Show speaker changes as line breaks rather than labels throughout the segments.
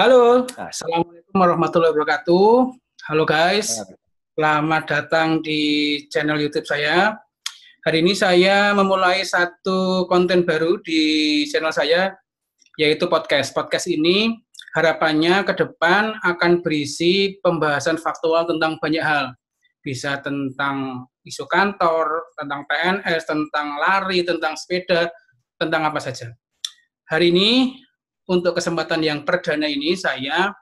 Halo, Assalamualaikum warahmatullahi wabarakatuh. Halo guys, selamat datang di channel YouTube saya. Hari ini saya memulai satu konten baru di channel saya, yaitu podcast. Podcast ini harapannya ke depan akan berisi pembahasan faktual tentang banyak hal. Bisa tentang isu kantor, tentang PNS, tentang lari, tentang sepeda, tentang apa saja. Hari ini, untuk kesempatan yang perdana ini, saya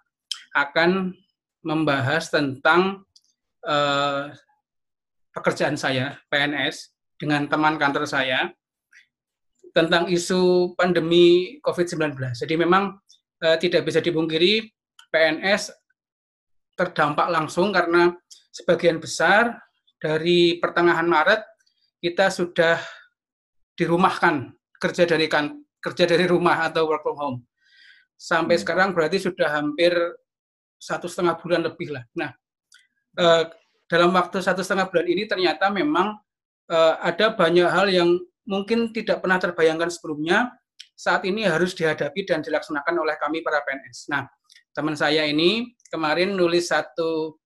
akan membahas tentang uh, pekerjaan saya, PNS, dengan teman kantor saya, tentang isu pandemi COVID-19. Jadi memang uh, tidak bisa dipungkiri, PNS terdampak langsung karena sebagian besar dari pertengahan Maret kita sudah dirumahkan kerja dari kan kerja dari rumah atau work from home sampai hmm. sekarang berarti sudah hampir satu setengah bulan lebih lah. Nah eh, dalam waktu satu setengah bulan ini ternyata memang eh, ada banyak hal yang mungkin tidak pernah terbayangkan sebelumnya saat ini harus dihadapi dan dilaksanakan oleh kami para PNS. Nah teman saya ini kemarin nulis satu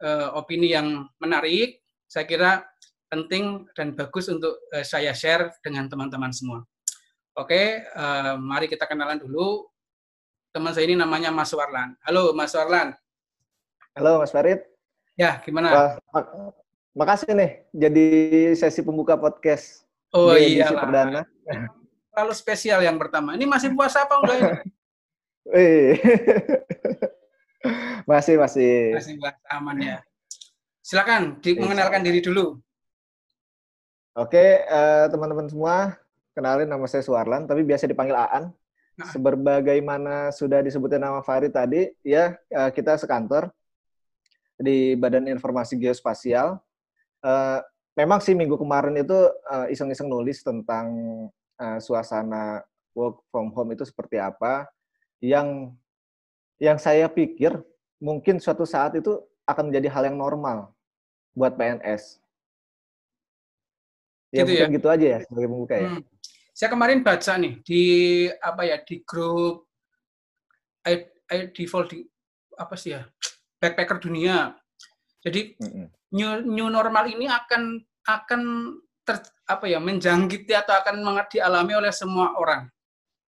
eh, opini yang menarik saya kira penting dan bagus untuk uh, saya share dengan teman-teman semua. Oke, uh, mari kita kenalan dulu. Teman saya ini namanya Mas Warlan. Halo Mas Warlan.
Halo Mas Farid.
Ya, gimana? Mak
makasih nih jadi sesi pembuka podcast.
Oh iya. perdana. Terlalu spesial yang pertama. Ini masih puasa apa enggak ini?
masih masih.
Masih puasa aman ya. Silakan di, mengenalkan diri dulu.
Oke, uh, teman-teman semua, kenalin nama saya Suarlan, tapi biasa dipanggil Aan. Nah. Sebagaimana sudah disebutin nama Farid tadi, ya uh, kita sekantor di Badan Informasi Geospasial. Uh, memang sih minggu kemarin itu iseng-iseng uh, nulis tentang uh, suasana work from home itu seperti apa. Yang yang saya pikir mungkin suatu saat itu akan menjadi hal yang normal buat PNS. Ya gitu mungkin ya? gitu aja ya sebagai pembuka ya. Hmm.
Saya kemarin baca nih di apa ya di grup I, I default di apa sih ya backpacker dunia. Jadi hmm. new, new normal ini akan akan ter, apa ya menjangkiti atau akan dialami oleh semua orang.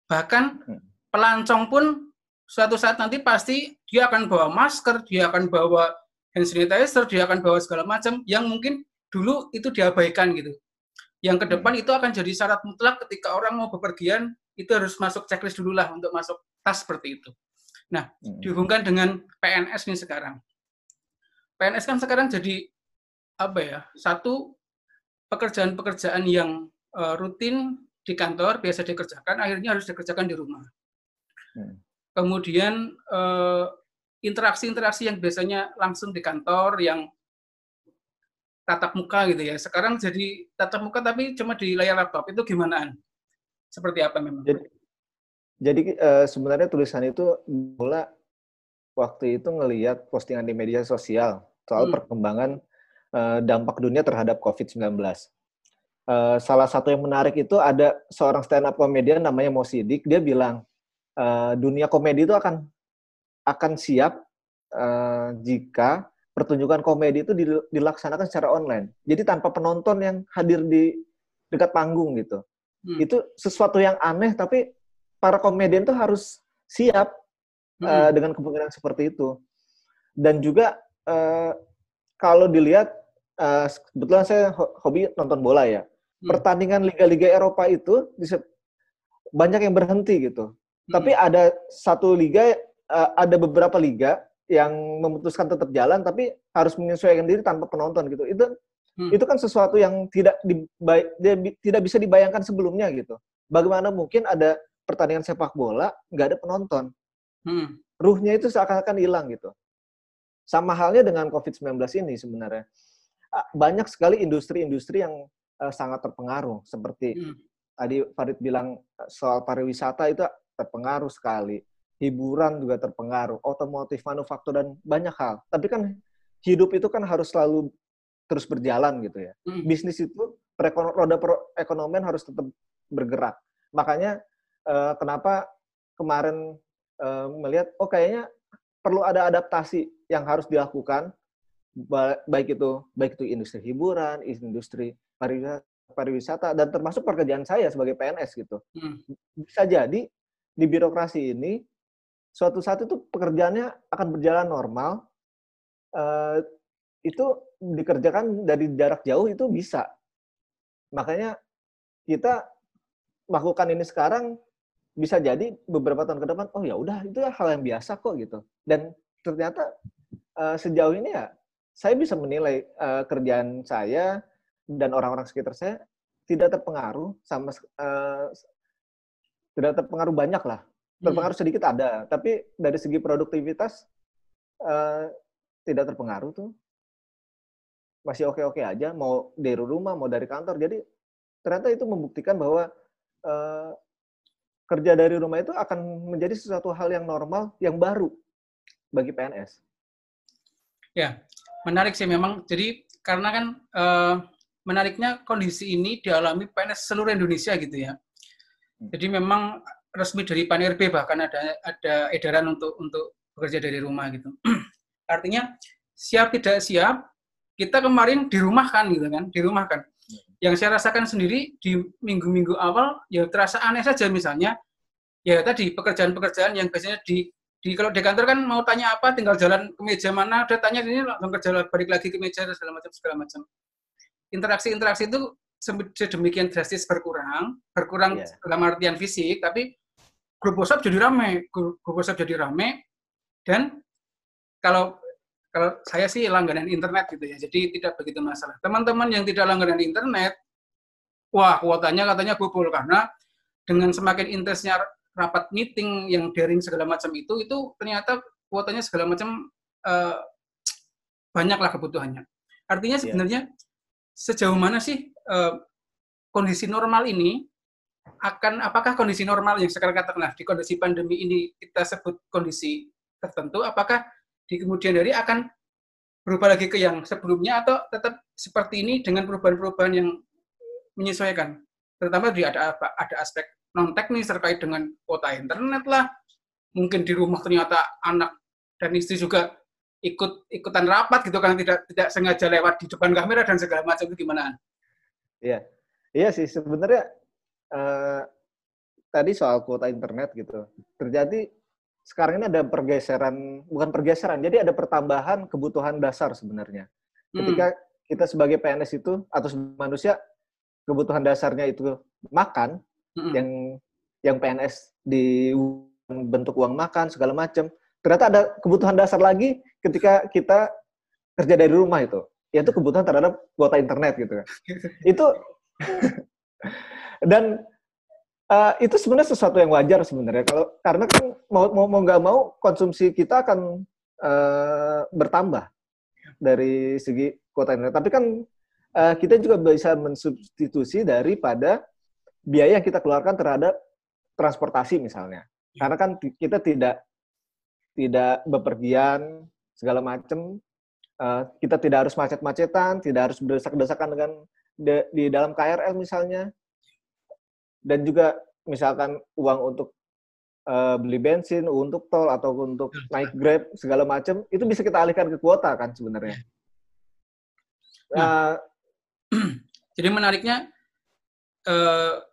Bahkan hmm. pelancong pun suatu saat nanti pasti dia akan bawa masker, dia akan bawa hand sanitizer, dia akan bawa segala macam yang mungkin dulu itu diabaikan gitu. Yang ke depan hmm. itu akan jadi syarat mutlak ketika orang mau bepergian itu harus masuk checklist dulu lah untuk masuk tas seperti itu. Nah, hmm. dihubungkan dengan PNS ini sekarang. PNS kan sekarang jadi apa ya? Satu pekerjaan-pekerjaan yang uh, rutin di kantor biasa dikerjakan akhirnya harus dikerjakan di rumah. Hmm. Kemudian uh, interaksi-interaksi yang biasanya langsung di kantor yang tatap muka gitu ya. Sekarang jadi tatap muka tapi cuma di layar laptop. Itu gimana? Seperti apa memang?
Jadi, jadi uh, sebenarnya tulisan itu bola waktu itu ngelihat postingan di media sosial soal hmm. perkembangan uh, dampak dunia terhadap COVID-19. Uh, eh, salah satu yang menarik itu ada seorang stand up komedian namanya Mo Sidik, dia bilang uh, dunia komedi itu akan akan siap uh, jika pertunjukan komedi itu dilaksanakan secara online. Jadi tanpa penonton yang hadir di dekat panggung gitu. Hmm. Itu sesuatu yang aneh tapi para komedian itu harus siap hmm. uh, dengan kemungkinan seperti itu. Dan juga uh, kalau dilihat uh, kebetulan saya hobi nonton bola ya. Hmm. Pertandingan liga-liga Eropa itu banyak yang berhenti gitu. Hmm. Tapi ada satu liga uh, ada beberapa liga yang memutuskan tetap jalan tapi harus menyesuaikan diri tanpa penonton gitu. Itu hmm. itu kan sesuatu yang tidak dibay, tidak bisa dibayangkan sebelumnya gitu. Bagaimana mungkin ada pertandingan sepak bola nggak ada penonton? Hmm. Ruhnya itu seakan-akan hilang gitu. Sama halnya dengan COVID-19 ini sebenarnya. Banyak sekali industri-industri yang uh, sangat terpengaruh seperti hmm. tadi Farid bilang soal pariwisata itu terpengaruh sekali hiburan juga terpengaruh, otomotif, manufaktur dan banyak hal. Tapi kan hidup itu kan harus selalu terus berjalan gitu ya. Hmm. Bisnis itu roda perekonomian harus tetap bergerak. Makanya eh, kenapa kemarin uh, melihat oh kayaknya perlu ada adaptasi yang harus dilakukan baik itu baik itu industri hiburan, industri pariwisata dan termasuk pekerjaan saya sebagai PNS gitu. Hmm. Bisa jadi di birokrasi ini suatu saat itu pekerjaannya akan berjalan normal. Uh, itu dikerjakan dari jarak jauh itu bisa. Makanya kita melakukan ini sekarang bisa jadi beberapa tahun ke depan oh ya udah itu hal yang biasa kok gitu. Dan ternyata uh, sejauh ini ya saya bisa menilai uh, kerjaan saya dan orang-orang sekitar saya tidak terpengaruh sama tidak terpengaruh banyak lah. Terpengaruh hmm. sedikit ada, tapi dari segi produktivitas uh, tidak terpengaruh tuh. Masih oke-oke aja, mau dari rumah, mau dari kantor. Jadi ternyata itu membuktikan bahwa uh, kerja dari rumah itu akan menjadi sesuatu hal yang normal, yang baru bagi PNS.
Ya, menarik sih memang. Jadi karena kan uh, menariknya kondisi ini dialami PNS seluruh Indonesia gitu ya. Hmm. Jadi memang resmi dari PANIRB bahkan ada ada edaran untuk untuk bekerja dari rumah gitu. Artinya siap tidak siap kita kemarin dirumahkan gitu kan, dirumahkan. Hmm. Yang saya rasakan sendiri di minggu-minggu awal ya terasa aneh saja misalnya ya tadi pekerjaan-pekerjaan yang biasanya di di kalau di kantor kan mau tanya apa tinggal jalan ke meja mana udah tanya ini langsung kerja balik lagi ke meja dan segala macam segala macam interaksi-interaksi itu sedemikian drastis berkurang berkurang yeah. dalam artian fisik tapi grup WhatsApp jadi rame grup WhatsApp jadi rame dan kalau kalau saya sih langganan internet gitu ya jadi tidak begitu masalah teman-teman yang tidak langganan internet wah kuotanya katanya kubur karena dengan semakin intensnya rapat meeting yang daring segala macam itu itu ternyata kuotanya segala macam uh, banyaklah kebutuhannya. Artinya iya. sebenarnya yeah. Sejauh mana sih uh, kondisi normal ini akan apakah kondisi normal yang sekarang katakanlah di kondisi pandemi ini kita sebut kondisi tertentu apakah di kemudian hari akan berubah lagi ke yang sebelumnya atau tetap seperti ini dengan perubahan-perubahan yang menyesuaikan? Terutama di ada ada aspek non teknis terkait dengan kuota internet lah mungkin di rumah ternyata anak dan istri juga ikut ikutan rapat gitu kan tidak tidak sengaja lewat di depan kamera dan segala macam itu gimana?
Iya, iya sih sebenarnya uh, tadi soal kuota internet gitu terjadi sekarang ini ada pergeseran bukan pergeseran jadi ada pertambahan kebutuhan dasar sebenarnya ketika hmm. kita sebagai PNS itu atau manusia kebutuhan dasarnya itu makan hmm. yang yang PNS di bentuk uang makan segala macam. Ternyata ada kebutuhan dasar lagi ketika kita kerja dari rumah itu, yaitu kebutuhan terhadap kuota internet gitu kan. itu dan uh, itu sebenarnya sesuatu yang wajar sebenarnya kalau karena kan mau mau mau nggak mau konsumsi kita akan uh, bertambah dari segi kuota internet. Tapi kan uh, kita juga bisa mensubstitusi daripada biaya yang kita keluarkan terhadap transportasi misalnya. Ya. Karena kan kita tidak tidak bepergian segala macam, uh, kita tidak harus macet-macetan, tidak harus berdesak-desakan dengan de, di dalam KRL misalnya, dan juga misalkan uang untuk uh, beli bensin, untuk tol atau untuk naik Grab segala macam itu bisa kita alihkan ke kuota kan sebenarnya.
Nah, uh, jadi menariknya uh,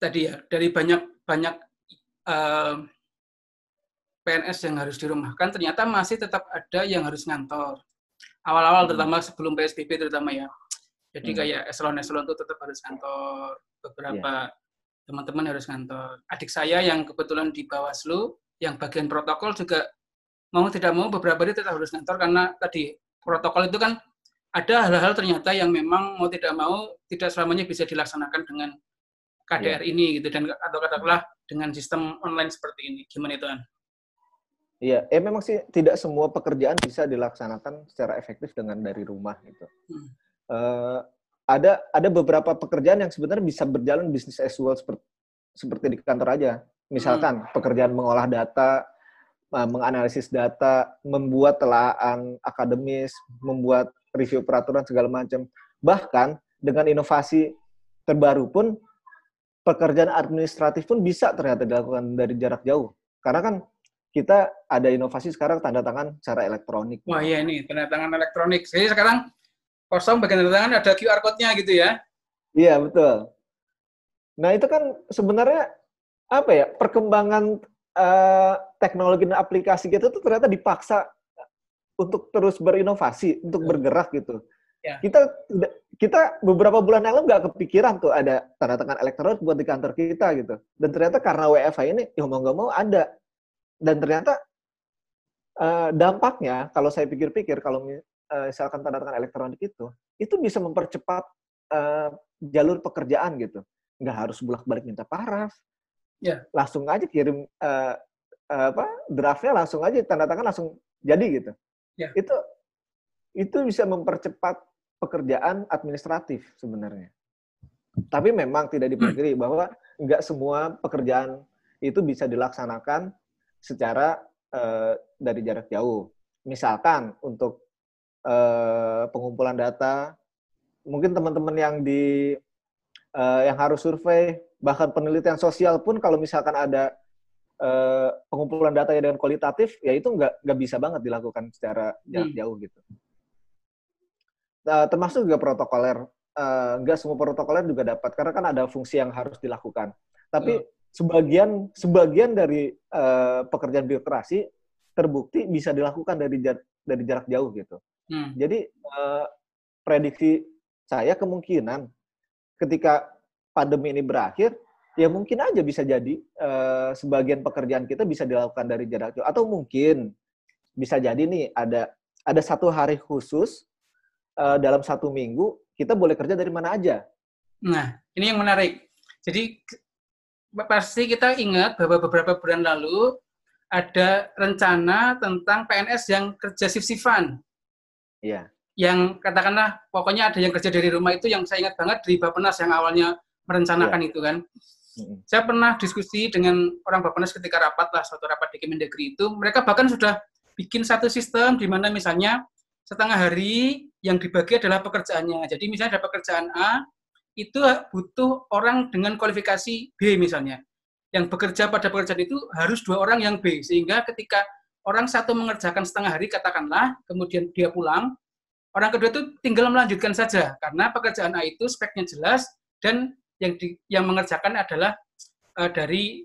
tadi ya dari banyak banyak uh, eh, PNS yang harus dirumahkan ternyata masih tetap ada yang harus ngantor awal-awal hmm. terutama sebelum PSBB terutama ya jadi hmm. kayak eselon-eselon itu tetap harus ngantor beberapa yeah. teman-teman harus ngantor adik saya yang kebetulan di Bawaslu yang bagian protokol juga mau tidak mau beberapa hari tetap harus ngantor karena tadi protokol itu kan ada hal-hal ternyata yang memang mau tidak mau tidak selamanya bisa dilaksanakan dengan KDR yeah. ini gitu dan atau katakanlah dengan sistem online seperti ini gimana itu kan?
Iya, eh memang sih tidak semua pekerjaan bisa dilaksanakan secara efektif dengan dari rumah gitu. Hmm. Uh, ada ada beberapa pekerjaan yang sebenarnya bisa berjalan bisnis as usual seperti seperti di kantor aja. Misalkan hmm. pekerjaan mengolah data, uh, menganalisis data, membuat telahan akademis, membuat review peraturan segala macam. Bahkan dengan inovasi terbaru pun pekerjaan administratif pun bisa ternyata dilakukan dari jarak jauh. Karena kan kita ada inovasi sekarang tanda tangan secara elektronik.
Wah iya ini tanda tangan elektronik. Jadi sekarang kosong bagian tanda tangan ada QR code-nya gitu ya?
Iya betul. Nah itu kan sebenarnya apa ya perkembangan uh, teknologi dan aplikasi kita tuh ternyata dipaksa untuk terus berinovasi, untuk bergerak gitu. Ya. Kita kita beberapa bulan yang lalu nggak kepikiran tuh ada tanda tangan elektronik buat di kantor kita gitu. Dan ternyata karena WFH ini, ya mau nggak mau ada. Dan ternyata uh, dampaknya, kalau saya pikir-pikir, kalau uh, misalkan tanda tangan elektronik itu, itu bisa mempercepat uh, jalur pekerjaan gitu. Nggak harus bolak-balik minta paraf. Ya. Langsung aja kirim uh, apa draftnya langsung aja tanda tangan langsung jadi gitu. Ya. Itu itu bisa mempercepat pekerjaan administratif sebenarnya. Tapi memang tidak dipungkiri bahwa nggak semua pekerjaan itu bisa dilaksanakan secara uh, dari jarak jauh. Misalkan untuk uh, pengumpulan data, mungkin teman-teman yang di uh, yang harus survei, bahkan penelitian sosial pun kalau misalkan ada uh, pengumpulan data yang dengan kualitatif, ya itu nggak nggak bisa banget dilakukan secara jarak hmm. jauh gitu uh, termasuk juga protokoler uh, nggak semua protokoler juga dapat karena kan ada fungsi yang harus dilakukan tapi hmm. Sebagian sebagian dari uh, pekerjaan birokrasi terbukti bisa dilakukan dari jar, dari jarak jauh gitu hmm. jadi uh, prediksi saya kemungkinan ketika pandemi ini berakhir ya mungkin aja bisa jadi uh, sebagian pekerjaan kita bisa dilakukan dari jarak jauh atau mungkin bisa jadi nih ada ada satu hari khusus uh, dalam satu minggu kita boleh kerja dari mana aja.
Nah, ini yang menarik. Jadi pasti kita ingat bahwa beberapa bulan lalu ada rencana tentang PNS yang kerja shift-shiftan.
Iya.
Yang katakanlah pokoknya ada yang kerja dari rumah itu yang saya ingat banget di Bapenas yang awalnya merencanakan ya. itu kan. Saya pernah diskusi dengan orang Bapenas ketika rapat lah suatu rapat di Kemendagri itu, mereka bahkan sudah bikin satu sistem di mana misalnya setengah hari yang dibagi adalah pekerjaannya. Jadi misalnya ada pekerjaan A, itu butuh orang dengan kualifikasi B misalnya. Yang bekerja pada pekerjaan itu harus dua orang yang B. Sehingga ketika orang satu mengerjakan setengah hari, katakanlah, kemudian dia pulang, orang kedua itu tinggal melanjutkan saja. Karena pekerjaan A itu speknya jelas, dan yang di, yang mengerjakan adalah uh, dari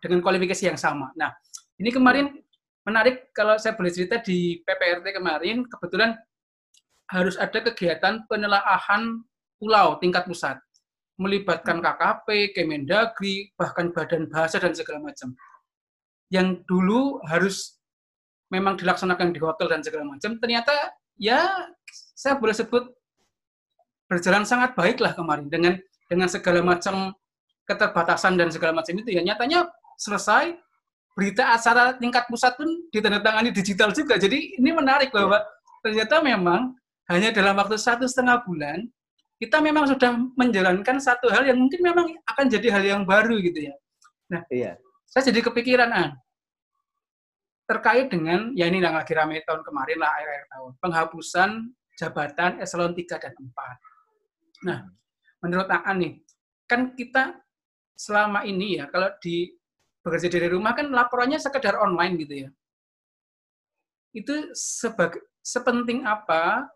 dengan kualifikasi yang sama. Nah, ini kemarin menarik kalau saya boleh cerita di PPRT kemarin, kebetulan harus ada kegiatan penelaahan pulau tingkat pusat, melibatkan KKP, Kemendagri, bahkan Badan Bahasa dan segala macam. Yang dulu harus memang dilaksanakan di hotel dan segala macam, ternyata ya saya boleh sebut berjalan sangat baik lah kemarin dengan dengan segala macam keterbatasan dan segala macam itu ya nyatanya selesai berita acara tingkat pusat pun ditandatangani digital juga. Jadi ini menarik bahwa ya. ternyata memang hanya dalam waktu satu setengah bulan kita memang sudah menjalankan satu hal yang mungkin memang akan jadi hal yang baru gitu ya. Nah, iya. saya jadi kepikiran ah, terkait dengan ya ini yang lagi ramai tahun kemarin lah akhir-akhir tahun penghapusan jabatan eselon 3 dan 4. Nah, menurut Aan nih, kan kita selama ini ya kalau di bekerja dari rumah kan laporannya sekedar online gitu ya. Itu sebagai sepenting apa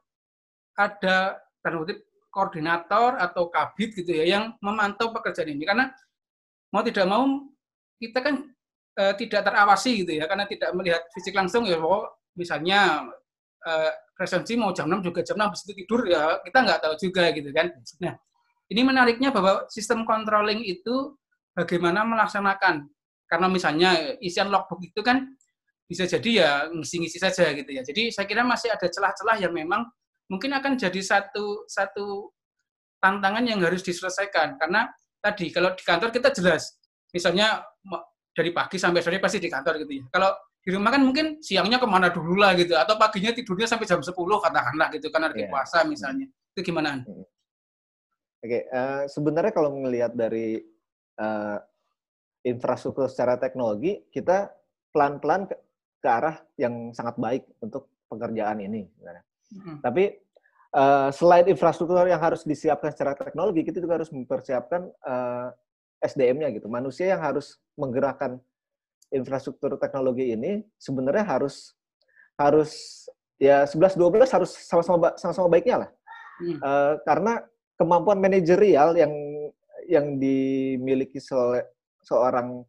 ada tanda koordinator atau kabit gitu ya yang memantau pekerjaan ini karena mau tidak mau kita kan e, tidak terawasi gitu ya karena tidak melihat fisik langsung ya bahwa misalnya e, presensi mau jam 6 juga jam 6 itu tidur ya kita nggak tahu juga gitu kan. Nah, ini menariknya bahwa sistem controlling itu bagaimana melaksanakan karena misalnya isian logbook itu kan bisa jadi ya ngisi-ngisi saja gitu ya. Jadi saya kira masih ada celah-celah yang memang mungkin akan jadi satu satu tantangan yang harus diselesaikan karena tadi kalau di kantor kita jelas misalnya dari pagi sampai sore pasti di kantor gitu ya. Kalau di rumah kan mungkin siangnya ke mana dulu lah gitu atau paginya tidurnya sampai jam 10 katakanlah gitu karena lagi yeah. puasa misalnya. Itu gimana?
Oke, okay. uh, eh, sebenarnya kalau melihat dari uh, infrastruktur secara teknologi, kita pelan-pelan ke, ke arah yang sangat baik untuk pekerjaan ini. Hmm. Tapi uh, selain infrastruktur yang harus disiapkan secara teknologi, kita juga harus mempersiapkan uh, eh, SDM-nya gitu, manusia yang harus menggerakkan infrastruktur teknologi ini sebenarnya harus harus ya 11 12 harus sama-sama sama-sama baiknya lah. Hmm. Uh, karena kemampuan manajerial yang yang dimiliki se seorang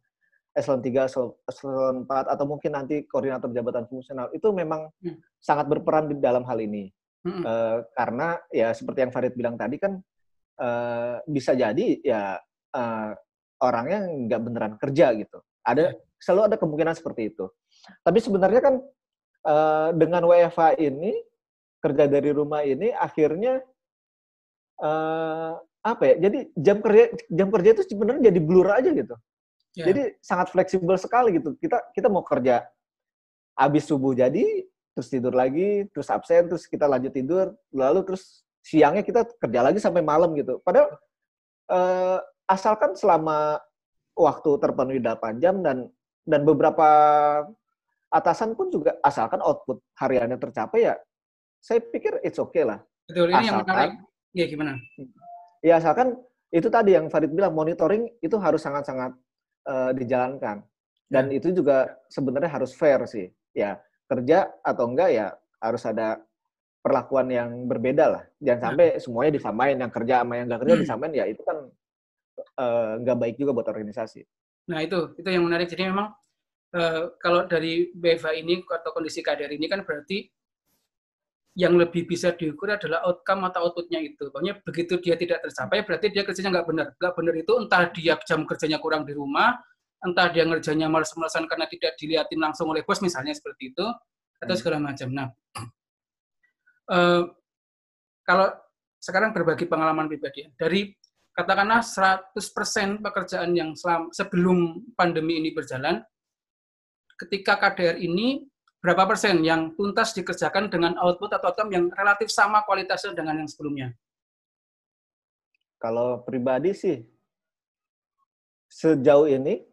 eselon 3, eselon 4 atau mungkin nanti koordinator jabatan fungsional itu memang hmm. sangat berperan di dalam hal ini. Hmm. Uh, karena ya seperti yang Farid bilang tadi kan uh, bisa jadi ya uh, orangnya nggak beneran kerja gitu. Ada ya. selalu ada kemungkinan seperti itu. Tapi sebenarnya kan uh, dengan WFH ini kerja dari rumah ini akhirnya uh, apa ya? Jadi jam kerja jam kerja itu sebenarnya jadi blur aja gitu. Yeah. Jadi sangat fleksibel sekali gitu. Kita kita mau kerja habis subuh jadi terus tidur lagi, terus absen, terus kita lanjut tidur, lalu terus siangnya kita kerja lagi sampai malam gitu. Padahal uh, asalkan selama waktu terpenuhi 8 jam dan dan beberapa atasan pun juga asalkan output hariannya tercapai ya saya pikir it's okay lah.
Betul, ini asalkan, yang menarik. Ya gimana?
Ya asalkan itu tadi yang Farid bilang monitoring itu harus sangat-sangat uh, dijalankan. Dan ya. itu juga sebenarnya harus fair sih. Ya, kerja atau enggak ya harus ada perlakuan yang berbeda lah. Jangan ya. sampai semuanya disamain, yang kerja sama yang enggak kerja hmm. disamain ya itu kan uh, nggak baik juga buat organisasi.
Nah itu, itu yang menarik. Jadi memang uh, kalau dari BFA ini atau kondisi kader ini kan berarti yang lebih bisa diukur adalah outcome atau outputnya itu. Pokoknya begitu dia tidak tercapai, berarti dia kerjanya nggak benar. Nggak benar itu entah dia jam kerjanya kurang di rumah, entah dia ngerjanya malas-malasan karena tidak dilihatin langsung oleh bos misalnya seperti itu, atau hmm. segala macam. Nah, uh, kalau sekarang berbagi pengalaman pribadi, dari katakanlah 100% pekerjaan yang selam, sebelum pandemi ini berjalan, ketika KDR ini berapa persen yang tuntas dikerjakan dengan output atau outcome yang relatif sama kualitasnya dengan yang sebelumnya?
Kalau pribadi sih sejauh ini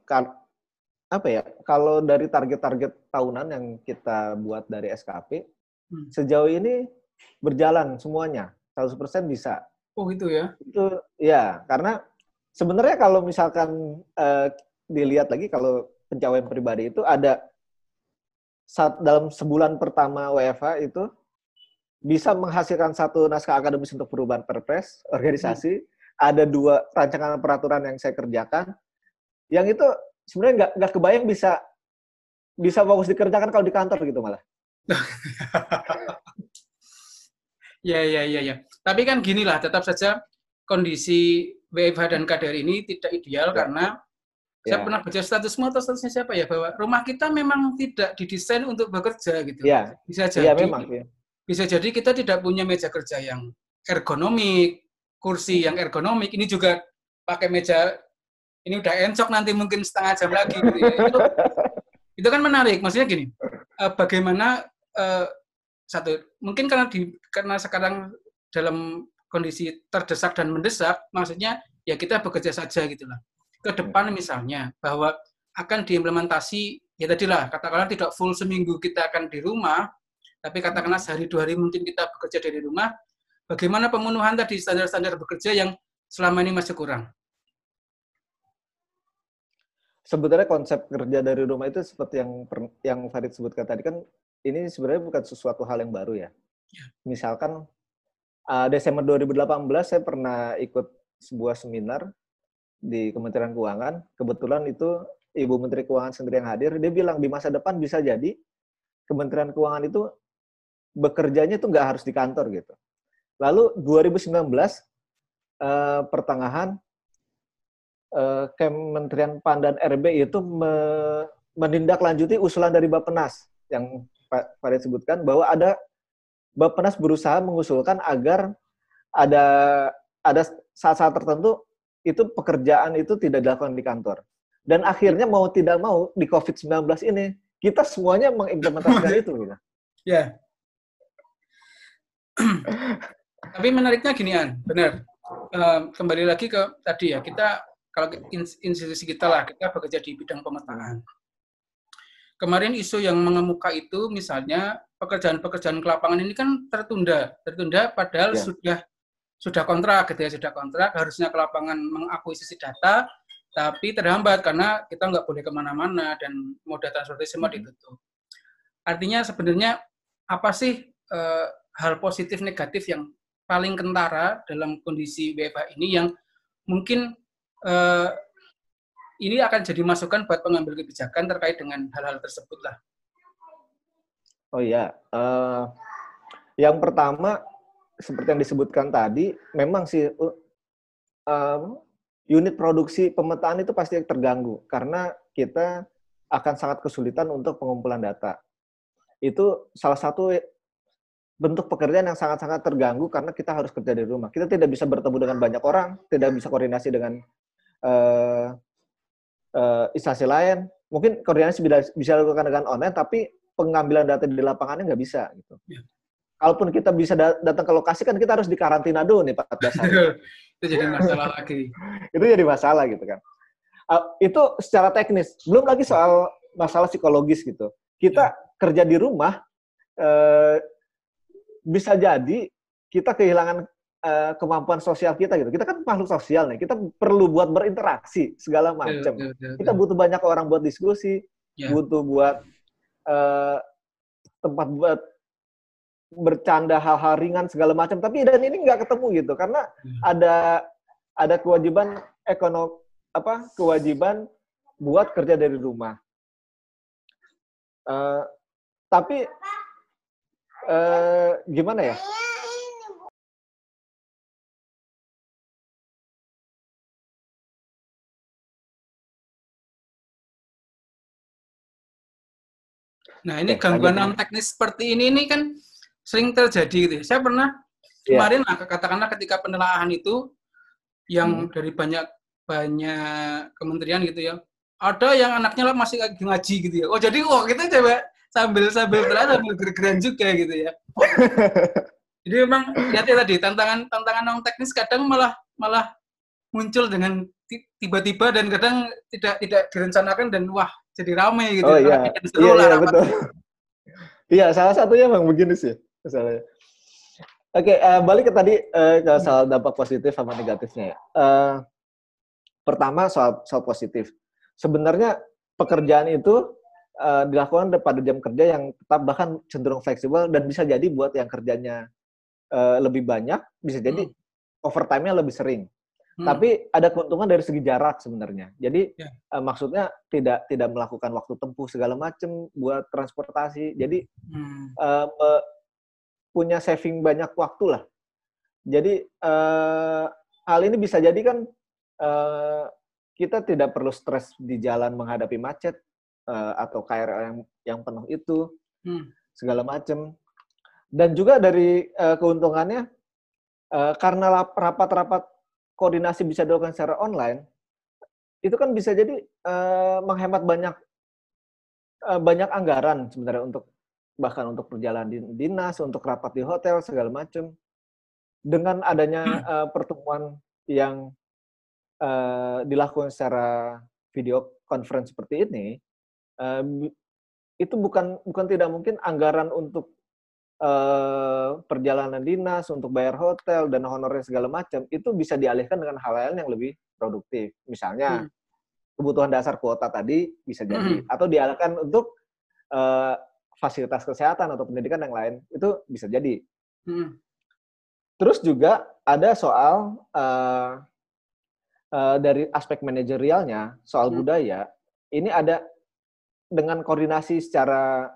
apa ya? Kalau dari target-target tahunan yang kita buat dari SKP hmm. sejauh ini berjalan semuanya 100% bisa.
Oh itu ya?
Itu ya karena sebenarnya kalau misalkan uh, dilihat lagi kalau pencapaian pribadi itu ada saat dalam sebulan pertama WFH itu bisa menghasilkan satu naskah akademis untuk perubahan perpres organisasi, hmm. ada dua rancangan peraturan yang saya kerjakan, yang itu sebenarnya nggak nggak kebayang bisa bisa fokus dikerjakan kalau di kantor gitu malah.
ya ya ya ya. Tapi kan gini lah, tetap saja kondisi WFH dan KDR ini tidak ideal ya. karena saya ya. pernah baca statusmu atau statusnya siapa ya bahwa rumah kita memang tidak didesain untuk bekerja gitu.
Ya. Bisa iya, jadi. Ya, memang. Ya.
Bisa jadi kita tidak punya meja kerja yang ergonomik, kursi yang ergonomik. Ini juga pakai meja ini udah encok nanti mungkin setengah jam lagi. Gitu ya. itu, itu kan menarik. Maksudnya gini, uh, bagaimana uh, satu mungkin karena di karena sekarang dalam kondisi terdesak dan mendesak, maksudnya ya kita bekerja saja gitulah ke depan misalnya bahwa akan diimplementasi ya tadilah katakanlah tidak full seminggu kita akan di rumah tapi katakanlah sehari dua hari mungkin kita bekerja dari rumah bagaimana pemenuhan tadi standar-standar bekerja yang selama ini masih kurang
sebenarnya konsep kerja dari rumah itu seperti yang yang Farid sebutkan tadi kan ini sebenarnya bukan sesuatu hal yang baru ya. ya. Misalkan uh, Desember 2018 saya pernah ikut sebuah seminar di Kementerian Keuangan, kebetulan itu Ibu Menteri Keuangan sendiri yang hadir, dia bilang di masa depan bisa jadi Kementerian Keuangan itu bekerjanya itu nggak harus di kantor gitu. Lalu 2019 eh, pertengahan eh, Kementerian PAN dan RB itu me, menindaklanjuti usulan dari Bappenas yang Pak Farid sebutkan bahwa ada Bappenas berusaha mengusulkan agar ada ada saat-saat tertentu itu pekerjaan itu tidak dilakukan di kantor. Dan akhirnya mau tidak mau di COVID-19 ini kita semuanya mengimplementasikan itu gitu.
Ya. Tapi menariknya gini An, benar. Uh, kembali lagi ke tadi ya, kita kalau institusi kita lah, kita bekerja di bidang pemetaan. Kemarin isu yang mengemuka itu misalnya pekerjaan-pekerjaan ke lapangan ini kan tertunda, tertunda padahal ya. sudah sudah kontrak gitu ya sudah kontrak harusnya ke lapangan mengakuisisi data tapi terhambat karena kita nggak boleh ke mana-mana dan moda transportasi semua ditutup. Artinya sebenarnya apa sih uh, hal positif negatif yang paling kentara dalam kondisi WFH ini yang mungkin uh, ini akan jadi masukan buat pengambil kebijakan terkait dengan hal-hal tersebut lah.
Oh iya, uh, yang pertama seperti yang disebutkan tadi, memang sih uh, unit produksi pemetaan itu pasti terganggu karena kita akan sangat kesulitan untuk pengumpulan data. Itu salah satu bentuk pekerjaan yang sangat-sangat terganggu karena kita harus kerja di rumah. Kita tidak bisa bertemu dengan banyak orang, tidak bisa koordinasi dengan uh, uh, instansi lain. Mungkin koordinasi bisa, dilakukan dengan online, tapi pengambilan data di lapangannya nggak bisa. Gitu. Ya. Kalaupun kita bisa datang ke lokasi, kan kita harus dikarantina dulu nih 14 hari.
itu jadi masalah lagi.
itu jadi masalah gitu kan. Uh, itu secara teknis. Belum lagi soal masalah psikologis gitu. Kita ya. kerja di rumah, uh, bisa jadi kita kehilangan uh, kemampuan sosial kita gitu. Kita kan makhluk sosial nih. Kita perlu buat berinteraksi segala macam. Ya, ya, kita butuh banyak orang buat diskusi, ya. butuh buat uh, tempat buat bercanda hal-hal ringan segala macam. Tapi dan ini nggak ketemu gitu karena hmm. ada ada kewajiban ekonomi apa kewajiban buat kerja dari rumah. Uh, tapi uh, gimana ya?
Nah ini gangguan non teknis seperti ini ini kan sering terjadi gitu. Ya. Saya pernah yeah. kemarin nah, katakanlah ketika penelaahan itu yang hmm. dari banyak banyak kementerian gitu ya. Ada yang anaknya lah masih ngaji gitu ya. Oh jadi oh kita coba sambil sambil berada sambil gergeran juga gitu ya. Jadi memang lihat ya tadi tantangan tantangan non teknis kadang malah malah muncul dengan tiba-tiba dan kadang tidak tidak direncanakan dan wah jadi ramai gitu.
Oh iya, iya, iya betul. Iya, salah satunya memang begini sih misalnya. Oke, uh, balik ke tadi uh, ke soal dampak positif sama negatifnya ya. Uh, pertama soal soal positif. Sebenarnya pekerjaan itu uh, dilakukan pada jam kerja yang tetap bahkan cenderung fleksibel dan bisa jadi buat yang kerjanya uh, lebih banyak, bisa jadi hmm. overtime-nya lebih sering. Hmm. Tapi ada keuntungan dari segi jarak sebenarnya. Jadi yeah. Ya. uh, maksudnya tidak tidak melakukan waktu tempuh segala macam buat transportasi. Jadi hmm. uh, punya saving banyak waktu lah. Jadi uh, hal ini bisa jadi kan uh, kita tidak perlu stres di jalan menghadapi macet uh, atau KRL yang yang penuh itu hmm. segala macam. Dan juga dari uh, keuntungannya uh, karena rapat-rapat koordinasi bisa dilakukan secara online, itu kan bisa jadi uh, menghemat banyak uh, banyak anggaran sebenarnya untuk bahkan untuk perjalanan dinas, untuk rapat di hotel segala macam. Dengan adanya uh, pertemuan yang uh, dilakukan secara video conference seperti ini, uh, itu bukan bukan tidak mungkin anggaran untuk uh, perjalanan dinas, untuk bayar hotel dan honornya segala macam itu bisa dialihkan dengan hal lain yang lebih produktif. Misalnya hmm. kebutuhan dasar kuota tadi bisa jadi hmm. atau dialihkan untuk uh, fasilitas kesehatan atau pendidikan yang lain itu bisa jadi. Hmm. Terus juga ada soal uh, uh, dari aspek manajerialnya soal hmm. budaya ini ada dengan koordinasi secara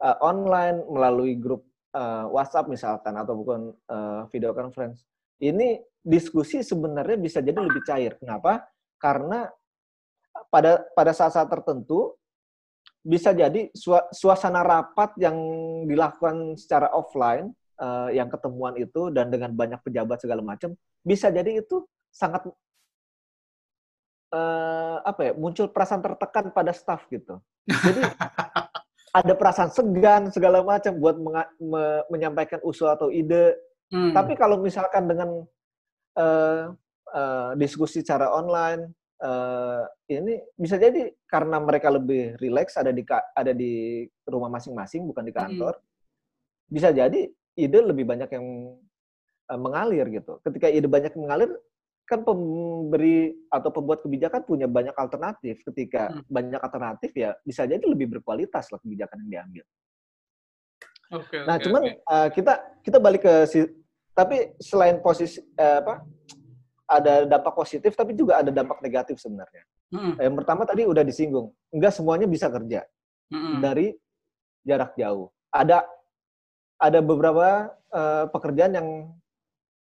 uh, online melalui grup uh, WhatsApp misalkan atau bukan uh, video conference ini diskusi sebenarnya bisa jadi lebih cair. Kenapa? Karena pada pada saat-saat tertentu bisa jadi suasana rapat yang dilakukan secara offline uh, yang ketemuan itu dan dengan banyak pejabat segala macam bisa jadi itu sangat uh, apa ya muncul perasaan tertekan pada staff gitu jadi ada perasaan segan segala macam buat me menyampaikan usul atau ide hmm. tapi kalau misalkan dengan uh, uh, diskusi secara online uh, ini bisa jadi karena mereka lebih rileks ada di ada di rumah masing-masing bukan di kantor. Hmm. Bisa jadi ide lebih banyak yang uh, mengalir gitu. Ketika ide banyak mengalir kan pemberi atau pembuat kebijakan punya banyak alternatif. Ketika hmm. banyak alternatif ya bisa jadi lebih berkualitas lah kebijakan yang diambil. Okay, nah, okay, cuman okay. Uh, kita kita balik ke si, tapi selain posisi uh, apa ada dampak positif tapi juga ada dampak negatif sebenarnya. Hmm. Yang pertama tadi udah disinggung, enggak semuanya bisa kerja hmm. dari jarak jauh. Ada ada beberapa uh, pekerjaan yang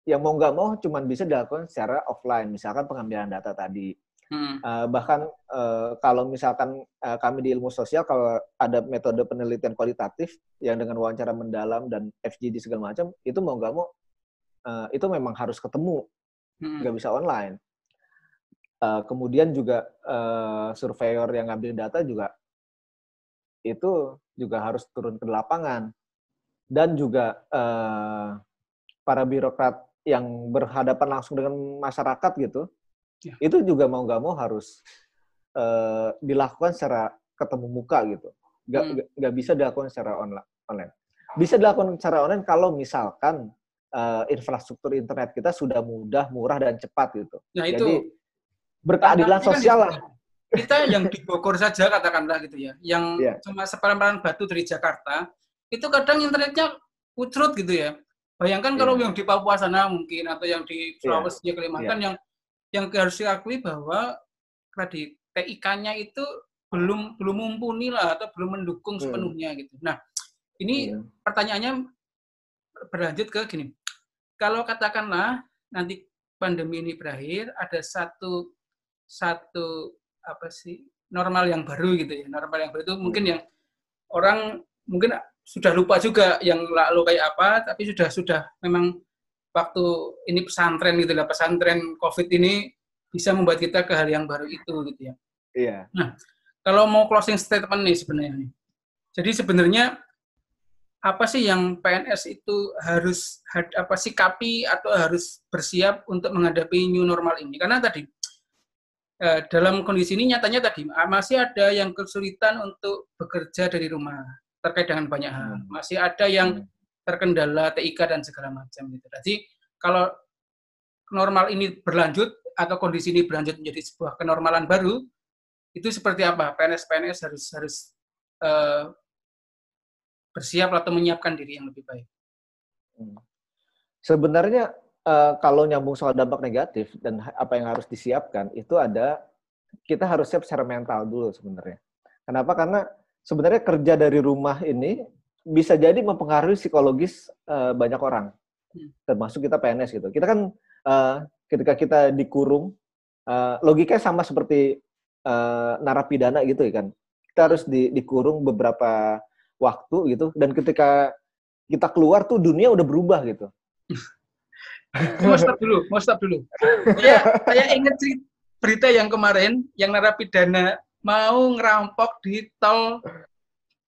yang mau nggak mau cuma bisa dilakukan secara offline, misalkan pengambilan data tadi. Hmm. Uh, bahkan uh, kalau misalkan uh, kami di ilmu sosial kalau ada metode penelitian kualitatif yang dengan wawancara mendalam dan FGD segala macam itu mau nggak mau uh, itu memang harus ketemu. Nggak bisa online. Uh, kemudian juga uh, surveyor yang ngambil data juga itu juga harus turun ke lapangan dan juga uh, para birokrat yang berhadapan langsung dengan masyarakat gitu, ya. itu juga mau nggak mau harus uh, dilakukan secara ketemu muka gitu. Nggak hmm. nggak bisa dilakukan secara online. Bisa dilakukan secara online kalau misalkan uh, infrastruktur internet kita sudah mudah, murah dan cepat gitu.
Nah, itu Jadi
berkeadilan sosial lah.
Kita yang di Bogor saja katakanlah gitu ya, yang yeah. cuma separan batu dari Jakarta, itu kadang internetnya ucrut gitu ya Bayangkan yeah. kalau iya. yang di Papua sana mungkin atau yang di iya. Sulawesi yeah. Kalimantan yeah. yang yang harus diakui bahwa tadi TIK-nya itu belum belum mumpuni lah atau belum mendukung hmm. sepenuhnya gitu. Nah, ini yeah. pertanyaannya berlanjut ke gini. Kalau katakanlah nanti pandemi ini berakhir, ada satu satu apa sih normal yang baru gitu ya. Normal yang baru itu mungkin hmm. yang orang mungkin sudah lupa juga yang lalu kayak apa, tapi sudah sudah memang waktu ini pesantren gitu lah, pesantren COVID ini bisa membuat kita ke hal yang baru itu gitu ya.
Iya.
Nah, kalau mau closing statement nih sebenarnya nih. Jadi sebenarnya apa sih yang PNS itu harus apa sikapi atau harus bersiap untuk menghadapi new normal ini? Karena tadi eh, dalam kondisi ini nyatanya tadi masih ada yang kesulitan untuk bekerja dari rumah terkait dengan banyak hal. Hmm. Masih ada yang hmm. terkendala TIK dan segala macam gitu. Jadi kalau normal ini berlanjut atau kondisi ini berlanjut menjadi sebuah kenormalan baru, itu seperti apa? PNS-PNS harus harus uh, bersiap atau menyiapkan diri yang lebih baik.
Hmm. Sebenarnya uh, kalau nyambung soal dampak negatif dan apa yang harus disiapkan itu ada kita harus siap secara mental dulu sebenarnya. Kenapa? Karena sebenarnya kerja dari rumah ini bisa jadi mempengaruhi psikologis uh, banyak orang, hmm. termasuk kita PNS gitu. Kita kan uh, ketika kita dikurung, uh, logikanya sama seperti uh, narapidana gitu ya kan. Kita harus di, dikurung beberapa waktu gitu, dan ketika kita keluar tuh dunia udah berubah gitu.
mau stop dulu, mau stop dulu. Ya, saya ingat berita yang kemarin, yang narapidana mau ngerampok di tol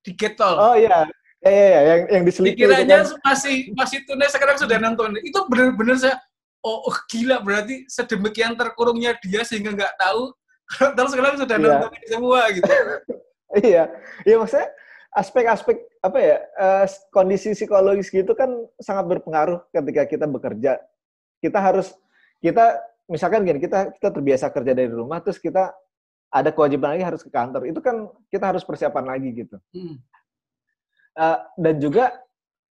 di gate tol.
Oh iya. Ya, ya, ya, yang yang diselidiki.
Dikiranya kan. masih masih tunai sekarang sudah nonton. Itu benar-benar saya oh, oh gila berarti sedemikian terkurungnya dia sehingga nggak tahu terus sekarang sudah iya. nonton semua gitu.
iya. Iya maksudnya aspek-aspek apa ya uh, kondisi psikologis gitu kan sangat berpengaruh ketika kita bekerja. Kita harus kita misalkan gini kita kita terbiasa kerja dari rumah terus kita ada kewajiban lagi harus ke kantor. Itu kan kita harus persiapan lagi gitu. Hmm. Uh, dan juga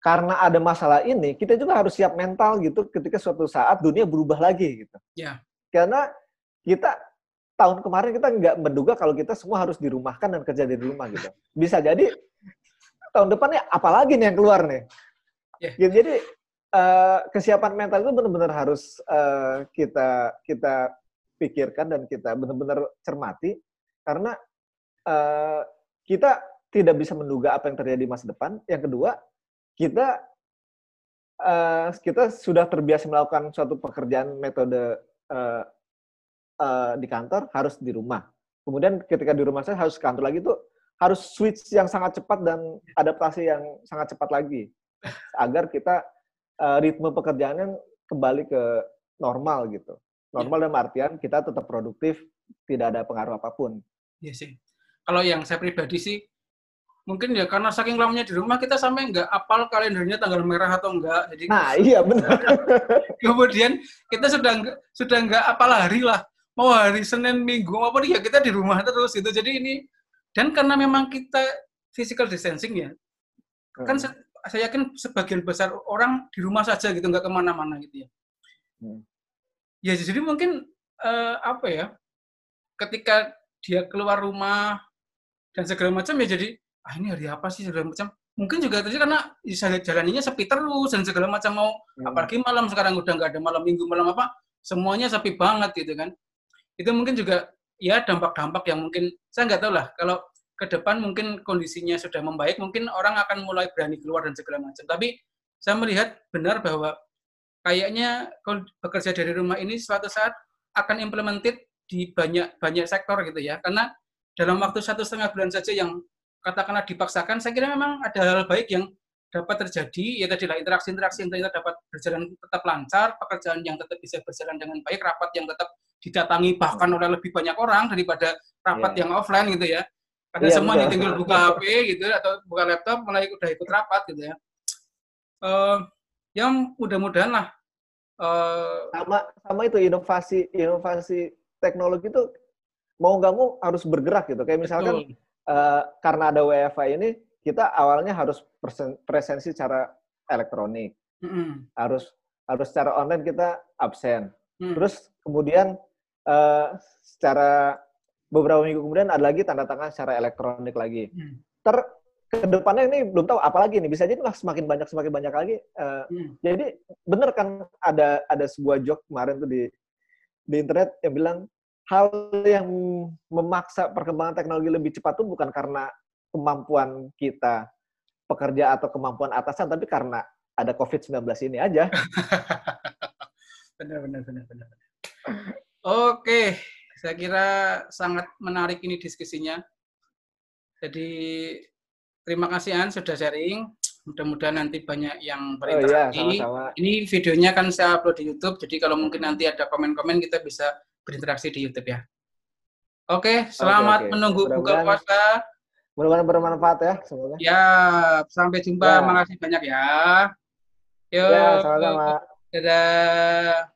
karena ada masalah ini, kita juga harus siap mental gitu ketika suatu saat dunia berubah lagi gitu.
Yeah.
Karena kita tahun kemarin kita nggak menduga kalau kita semua harus dirumahkan dan kerja di rumah gitu. Bisa jadi tahun depannya apalagi nih yang keluar nih. Yeah. Gitu, jadi uh, kesiapan mental itu benar-benar harus uh, kita kita pikirkan dan kita benar-benar cermati karena uh, kita tidak bisa menduga apa yang terjadi di masa depan. Yang kedua, kita uh, kita sudah terbiasa melakukan suatu pekerjaan metode uh, uh, di kantor harus di rumah. Kemudian ketika di rumah saya harus kantor lagi tuh harus switch yang sangat cepat dan adaptasi yang sangat cepat lagi agar kita uh, ritme pekerjaannya kembali ke normal gitu. Normal dalam artian kita tetap produktif, tidak ada pengaruh apa pun.
Iya sih. Kalau yang saya pribadi sih, mungkin ya karena saking lamanya di rumah kita sampai nggak apal kalendernya tanggal merah atau enggak. Jadi
nah iya benar.
kemudian kita sudah nggak sudah nggak apal hari lah. Mau hari Senin, Minggu maupun ya kita di rumah terus itu. Jadi ini dan karena memang kita physical distancing ya, hmm. kan saya yakin sebagian besar orang di rumah saja gitu nggak ke mana-mana gitu ya. Hmm. Ya jadi mungkin uh, apa ya? Ketika dia keluar rumah dan segala macam ya jadi ah ini hari apa sih segala macam mungkin juga terjadi karena jalannya sepi terus dan segala macam mau hmm. apalagi malam sekarang udah nggak ada malam minggu malam apa semuanya sepi banget gitu kan itu mungkin juga ya dampak-dampak yang mungkin saya nggak tahu lah kalau ke depan mungkin kondisinya sudah membaik mungkin orang akan mulai berani keluar dan segala macam. Tapi saya melihat benar bahwa kayaknya bekerja dari rumah ini suatu saat akan implemented di banyak banyak sektor gitu ya. Karena dalam waktu satu setengah bulan saja yang katakanlah dipaksakan, saya kira memang ada hal baik yang dapat terjadi, ya tadi lah interaksi-interaksi yang kita dapat berjalan tetap lancar, pekerjaan yang tetap bisa berjalan dengan baik, rapat yang tetap didatangi bahkan oleh lebih banyak orang daripada rapat yeah. yang offline gitu ya. Karena yeah, semuanya tinggal buka HP gitu atau buka laptop mulai udah ikut rapat gitu ya. Uh, yang mudah-mudahan lah.
Uh, sama sama itu inovasi inovasi teknologi itu mau nggak mau harus bergerak gitu. Kayak misalkan betul uh, karena ada WFA ini kita awalnya harus presensi secara elektronik, mm-hmm. harus harus secara online kita absen. Mm. Terus kemudian uh, secara beberapa minggu kemudian ada lagi tanda tangan secara elektronik lagi. Mm. Ter ke depannya ini belum tahu apalagi nih bisa jadi lah semakin banyak semakin banyak lagi. Uh, mm. Jadi bener kan ada ada sebuah joke kemarin tuh di di internet yang bilang hal yang memaksa perkembangan teknologi lebih cepat itu bukan karena kemampuan kita pekerja atau kemampuan atasan, tapi karena ada COVID-19 ini aja.
benar, benar, benar, benar. Oke, saya kira sangat menarik ini diskusinya. Jadi terima kasih An sudah sharing. Mudah-mudahan nanti banyak yang berinteraksi. Oh, iya, sama -sama. Ini videonya kan saya upload di YouTube, jadi kalau mungkin nanti ada komen-komen kita bisa berinteraksi di YouTube ya. Oke, selamat oke, oke. menunggu buka puasa.
Mudah-mudahan bermanfaat ya semoga.
Ya, sampai jumpa. Ya. Makasih banyak ya.
Yuk. Ya, sama-sama.
Dadah.